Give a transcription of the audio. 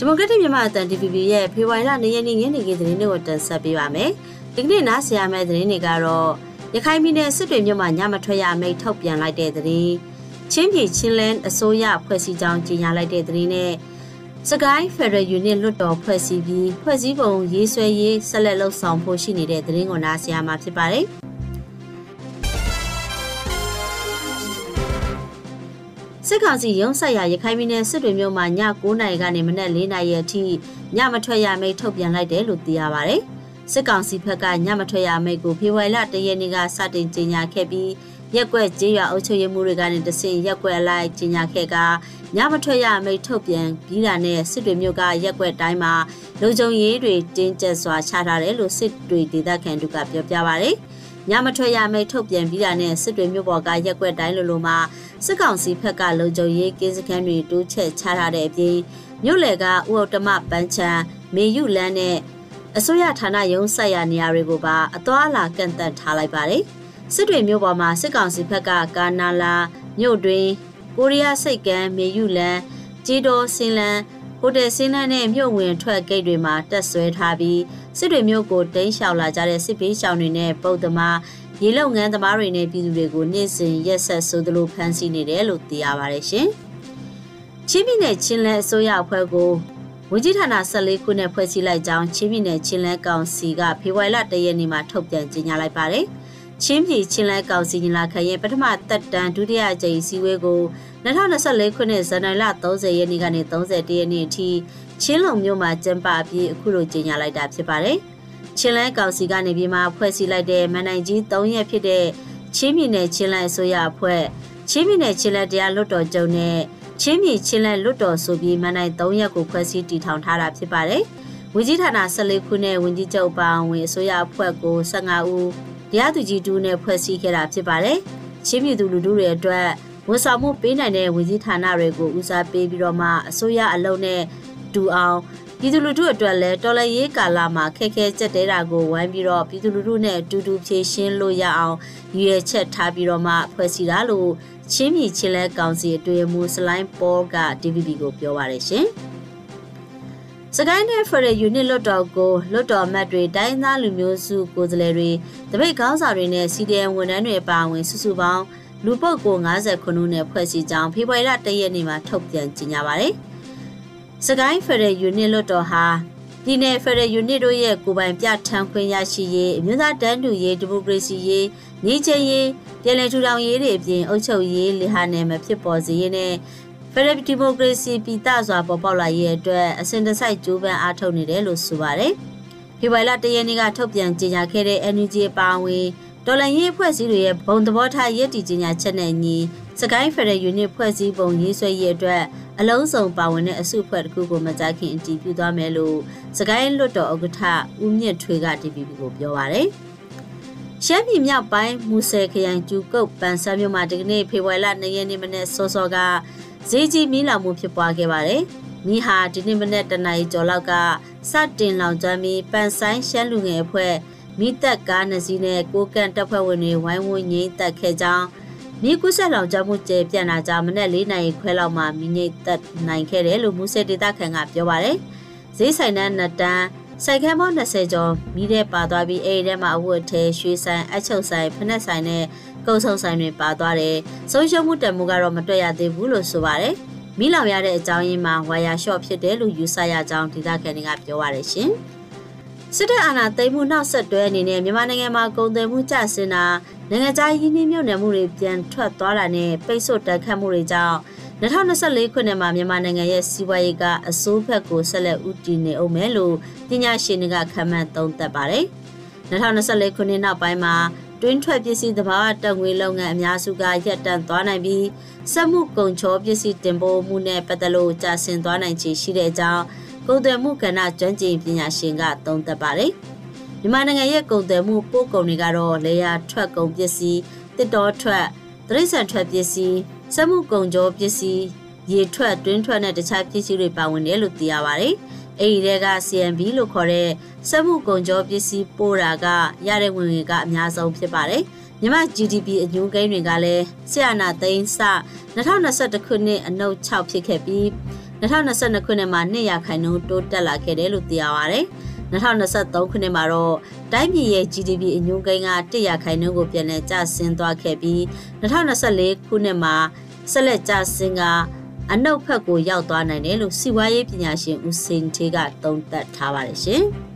ဒီမိုကရက်တစ်မြန်မာအသံ DVB ရဲ့ဖေဖော်ဝါရီလ2ရက်နေ့ညနေခင်းသတင်းတွေကိုတင်ဆက်ပေးပါမယ်။ဒီကနေ့နားဆင်ရမယ့်သတင်းတွေကတော့ရခိုင်ပြည်နယ်စစ်တွေမြို့မှာညမထွက်ရအမိန့်ထုတ်ပြန်လိုက်တဲ့သတင်း။ချင်းပြည်ချင်းလန်းအစိုးရဖွဲ့စည်းကြောင်းကြေညာလိုက်တဲ့သတင်းနဲ့စကိုင်းဖက်ဒရယ်ယူနစ်လွတ်တော်ဖွဲ့စည်းပြီးဖွဲ့စည်းပုံရေးဆွဲရေးဆက်လက်လှုပ်ဆောင်ဖို့ရှိနေတဲ့သတင်းကိုနားဆင်ရမှာဖြစ်ပါတယ်။ စစ်ကောင်စီရုံးဆက်ရာရခိုင်ပြည်နယ်စစ်တွေမြို့မှာည9:00နာရီကနေမနက်4:00နာရီအထိညမထွက်ရမိတ်ထုတ်ပြန်လိုက်တယ်လို့သိရပါဗျ။စစ်ကောင်စီဘက်ကညမထွက်ရမိတ်ကိုဖေဖော်ဝါရီလ1ရက်နေ့ကစတင်ကြေညာခဲ့ပြီးရက်ွက်ကြေးရွာအုပ်ချုပ်ရေးမှုတွေကနေတဆင့်ရက်ွက်လိုက်ကြေညာခဲ့ကညမထွက်ရမိတ်ထုတ်ပြန်ပြီးတာနဲ့စစ်တွေမြို့ကရက်ွက်တိုင်းမှာလုံခြုံရေးတွေတင်းကျပ်စွာချထားတယ်လို့စစ်တွေဒေသခံတို့ကပြောပြပါဗျ။ ညမထွက်ရမိတ်ထုတ်ပြန်ပြီးတာနဲ့စစ်တွေမြို့ပေါ်ကရက်ွက်တိုင်းလိုလိုမှာစစ်ကောင်စီဘက်ကလုံခြုံရေးကင်းစခန်းတွေတိုးချဲ့ချထားတဲ့အပြင်မြို့လေကဥအုပ်တမပန်းချံမေယုလန်းနဲ့အစိုးရဌာနရုံးဆက်ရနေရာတွေကိုပါအသွာအလာကန့်သတ်ထားလိုက်ပါတယ်။စစ်တွေမြို့ပေါ်မှာစစ်ကောင်စီဘက်ကကာနာလာမြို့တွင်ကိုရီးယားစိတ်ကမ်းမေယုလန်းကြီးတော်စင်လန်း ဟိုတယ်စင်းလန်းနဲ့မြို့ဝင်ထွက်ဂိတ်တွေမှာတက်ဆွဲထားပြီးစစ်တွေမြို့ကိုတိမ်းရှောင်လာကြတဲ့စစ်ပေးရှောင်တွေနဲ့ပုတ်သမားရေလုံငန်းသမားတွေနဲ့ပြည်သူတွေကိုနေ့စဉ်ရက်ဆက်ဆိုသလိုဖမ်းဆီးနေတယ်လို့သိရပါတယ်ရှင်။ချင်းပြည်နယ်ချင်းလဲအစိုးရအဖွဲ့ကိုဝန်ကြီးဌာန14ခုနဲ့ဖွဲ့စည်းလိုက်ကြောင်းချင်းပြည်နယ်ချင်းလဲကောင်စီကဖေဖော်ဝါရီလ1ရက်နေ့မှာထုတ်ပြန်ကြေညာလိုက်ပါတယ်။ ချင်းပြည်ချင်းလဲကောင်စီညီလာခံရဲ့ပထမသက်တမ်းဒုတိယအကြိမ်စည်းဝေးကို2024ခုနှစ်ဇန်နဝါရီလ30ရက်နေ့ကနေ31ရက်နေ့အထိချင်းလုံမြို့မှာကျင်းပပြီးအခုလိုကြေညာလိုက်တာဖြစ်ပါတယ်။ချင်းလန်းကောင်စီကနေပြီးမှဖွဲ့စည်းလိုက်တဲ့မန်နိုင်ကြီး၃ရက်ဖြစ်တဲ့ချင်းပြည်နယ်ချင်းလန်းအစိုးရအဖွဲ့ချင်းပြည်နယ်ချင်းလန်းတရားလွတ်တော်ကျုံနဲ့ချင်းပြည်ချင်းလန်းလွတ်တော်ဆိုပြီးမန်နိုင်၃ရက်ကိုဖွဲ့စည်းတည်ထောင်ထားတာဖြစ်ပါတယ်။ဝန်ကြီးဌာန14ခုနဲ့ဝန်ကြီးချုပ်ပါဝင်အစိုးရအဖွဲ့ကို15ဦး တရားသူကြီးတူနဲ့ဖွဲ့စည်းခဲ့တာဖြစ်ပါတယ်။ချင်းပြည်သူလူထုတွေအတွက်ဝန်ဆောင်မှုပေးနိုင်တဲ့ဝန်ကြီးဌာနတွေကိုဦးစားပေးပြီးတော့မှအစိုးရအလုံးနဲ့တူအောင်ပြည်သူလူထုအတွက်လည်းတော်လှန်ရေးကာလမှာခက်ခဲကြက်တဲတာကိုဝိုင်းပြီးတော့ပြည်သူလူထုနဲ့အတူတူဖြည့်ရှင်းလို့ရအောင်ရည်ရွယ်ချက်ထားပြီးတော့မှဖွဲ့စည်းတာလို့ချင်းပြည်ချင်းလဲကောင်စီအတွင်းမူစလိုင်းပေါ်က DVB ကိုပြောပါရရှင်။ စကိုင်းနယ်ဖရယူနစ်လွတ်တော်ကိုလွတ်တော်မတ်တွေတိုင်းသားလူမျိုးစုကိုယ်စားလှယ်တွေတပိတ်ခေါင်းဆောင်တွေနဲ့ CDN ဝန်ထမ်းတွေအပါအဝင်စုစုပေါင်းလူပုတ်ကို90ခုနဲ့ဖွဲ့စည်းကြောင်းဖေဖော်ဝါရီလ၁ရက်နေ့မှာထုတ်ပြန်ကြေညာပါတယ်။စကိုင်းဖရယ်ယူနစ်လွတ်တော်ဟာပြည်내ဖရယ်ယူနစ်တို့ရဲ့ကိုပိုင်ပြထန်ခွင့်ရရှိရေးအမျိုးသားတန်းတူရေးဒီမိုကရေစီရေးညီချင်ရေးပြည်내ထူထောင်ရေးတွေအပြင်အုပ်ချုပ်ရေးလေဟာနယ်မဖြစ်ပေါ်စေရေးနဲ့ ဖရယ်ဒီမိုကရေစီပြည်သစွာပေါ်ပေါက်လာရေးအတွက်အစဉ်တစိုက်ကြိုးပမ်းအားထုတ်နေတယ်လို့ဆိုပါတယ်။ဖေဖော်ဝါရီလ၁ရက်နေ့ကထုတ်ပြန်ကြေညာခဲ့တဲ့ NUG ပါဝင်တော်လန်ရေးအဖွဲ့အစည်းတွေရဲ့ဘုံသဘောထားရည်တည်ကြေညာချက်နဲ့ညီစကိုင်းဖရယ်ယူနစ်ဖွဲ့စည်းပုံရေးဆွဲရေးအတွက်အလုံးစုံပါဝင်တဲ့အစုအဖွဲ့တစ်ခုကိုမကြခင်အတည်ပြုသွားမယ်လို့စကိုင်းလွတ်တော်ဥက္ကဋ္ဌဦးမြင့်ထွေးက TVB ကိုပြောပါရယ်ရှမ်းပြည်မြောက်ပိုင်းမူဆယ်ခရိုင်ကျူကုတ်ပန်ဆန်းမြို့မှာဒီကနေ့ဖေဖော်ဝါရီလ2ရက်နေ့မနေ့စောစောက ဈေးကြီးမီးလောင်မှုဖြစ်ပွားခဲ့ပါတယ်။မီးဟာဒီနေ့မနေ့တနအီကျော်လောက်ကစတင်လောင်ကျွမ်းပြီးပန်ဆိုင်ရှမ်းလူငယ်အဖွဲ့မိသက်ကားနှစ်စီးနဲ့ကိုကန့်တပ်ဖွဲ့ဝင်တွေဝိုင်းဝန်းငိမ့်သက်ခဲ့ကြောင်းမြေကူးဆက်လောင်ကျွမ်းမှုကျေပြန်လာကြမနေ့၄နိုင်ခွဲလောက်မှမိငိတ်သက်နိုင်ခဲ့တယ်လို့မူဆယ်ဒေသခံကပြောပါတယ်။ဈေးဆိုင်တန်းနှစ်တန်း စိုက်ခန်းပေါင်း20ကျော်မိတဲ့ပါသွားပြီးအဲ့ဒီထဲမှာအဝတ်ထဲရွှေဆိုင်အချုပ်ဆိုင်ဖနက်ဆိုင်နဲ့ကုန်းဆုံဆိုင်တွေပါသွားတယ်။ဆုံးရှုံးမှုတန်မှုကတော့မတွေ့ရသေးဘူးလို့ဆိုပါတယ်။မိလောင်ရတဲ့အကြောင်းရင်းမှာဝါယာရှော့ဖြစ်တယ်လို့ယူဆရကြောင်းဒေသခံတွေကပြောပါတယ်ရှင်။စစ်တပ်အာဏာသိမ်းမှုနောက်ဆက်တွဲအနေနဲ့မြန်မာနိုင်ငံမှာကုန်သွယ်မှုကျဆင်းတာနိုင်ငံခြားရင်းနှီးမြှုပ်နှံမှုတွေပြန်ထွက်သွားတာနဲ့ပိတ်ဆို့တက်ခတ်မှုတွေကြောင့် 2024ခုနှစ်မှာမြန်မာနိုင်ငံရဲ့စီးပွားရေးကအစိုးဘက်ကိုဆက်လက်ဦးတည်နေအောင်မယ်လို့ပညာရှင်တွေကခန့်မှန်းသုံးသပ်ပါတယ်။2024ခုနှစ်နောက်ပိုင်းမှာတွင်းထွက်ပစ္စည်းသဘာဝတက်ငွေလုပ်ငန်းအများစုကရပ်တန့်သွားနိုင်ပြီးစက်မှုကုန်ချောပစ္စည်းတင်ပို့မှုနဲ့ပတ်သက်လို့ကြာဆင်းသွားနိုင်ခြေရှိတဲ့အကြောင်းကုန်သွယ်မှုကဏ္ဍကျွမ်းကျင်ပညာရှင်ကသုံးသပ်ပါတယ်။မြန်မာနိုင်ငံရဲ့ကုန်သွယ်မှုပို့ကုန်တွေကတော့လေယာထွက်ကုန်ပစ္စည်းတစ်တော်ထွက်တရိษံထွက်ပစ္စည်း စက်မှုကုန်ကြောပစ္စည်းရေထွက်တွင်းထွက်နဲ့တခြားပစ္စည်းတွေပါဝင်တယ်လို့သိရပါတယ်။အဲဒီတဲက CMB လို့ခေါ်တဲ့စက်မှုကုန်ကြောပစ္စည်းပို့တာကရတဲ့ဝင်ငွေကအများဆုံးဖြစ်ပါတယ်။မြန်မာ GDP အညွှန်းကိန်းတွေကလည်းဆရာနာသိန်းစ2021ခုနှစ်အနုတ်6ဖြစ်ခဲ့ပြီး2022ခုနှစ်မှာ200ရာခိုင်နှုန်းတိုးတက်လာခဲ့တယ်လို့သိရပါဗျ။ 2023ခုနှစ်မှာတော့တိုင်းပြည်ရဲ့ GDP အညွှန်းကိန်းက100ရာခိုင်နှုန်းကိုပြန်လည်ကျဆင်းသွားခဲ့ပြီး2024ခုနှစ်မှာဆက်လက်ကျဆင်းကအနှုတ်ဖက်ကိုရောက်သွားနိုင်တယ်လို့စီးပွားရေးပညာရှင်ဦးစင်ထေးကသုံးသပ်ထားပါတယ်ရှင်။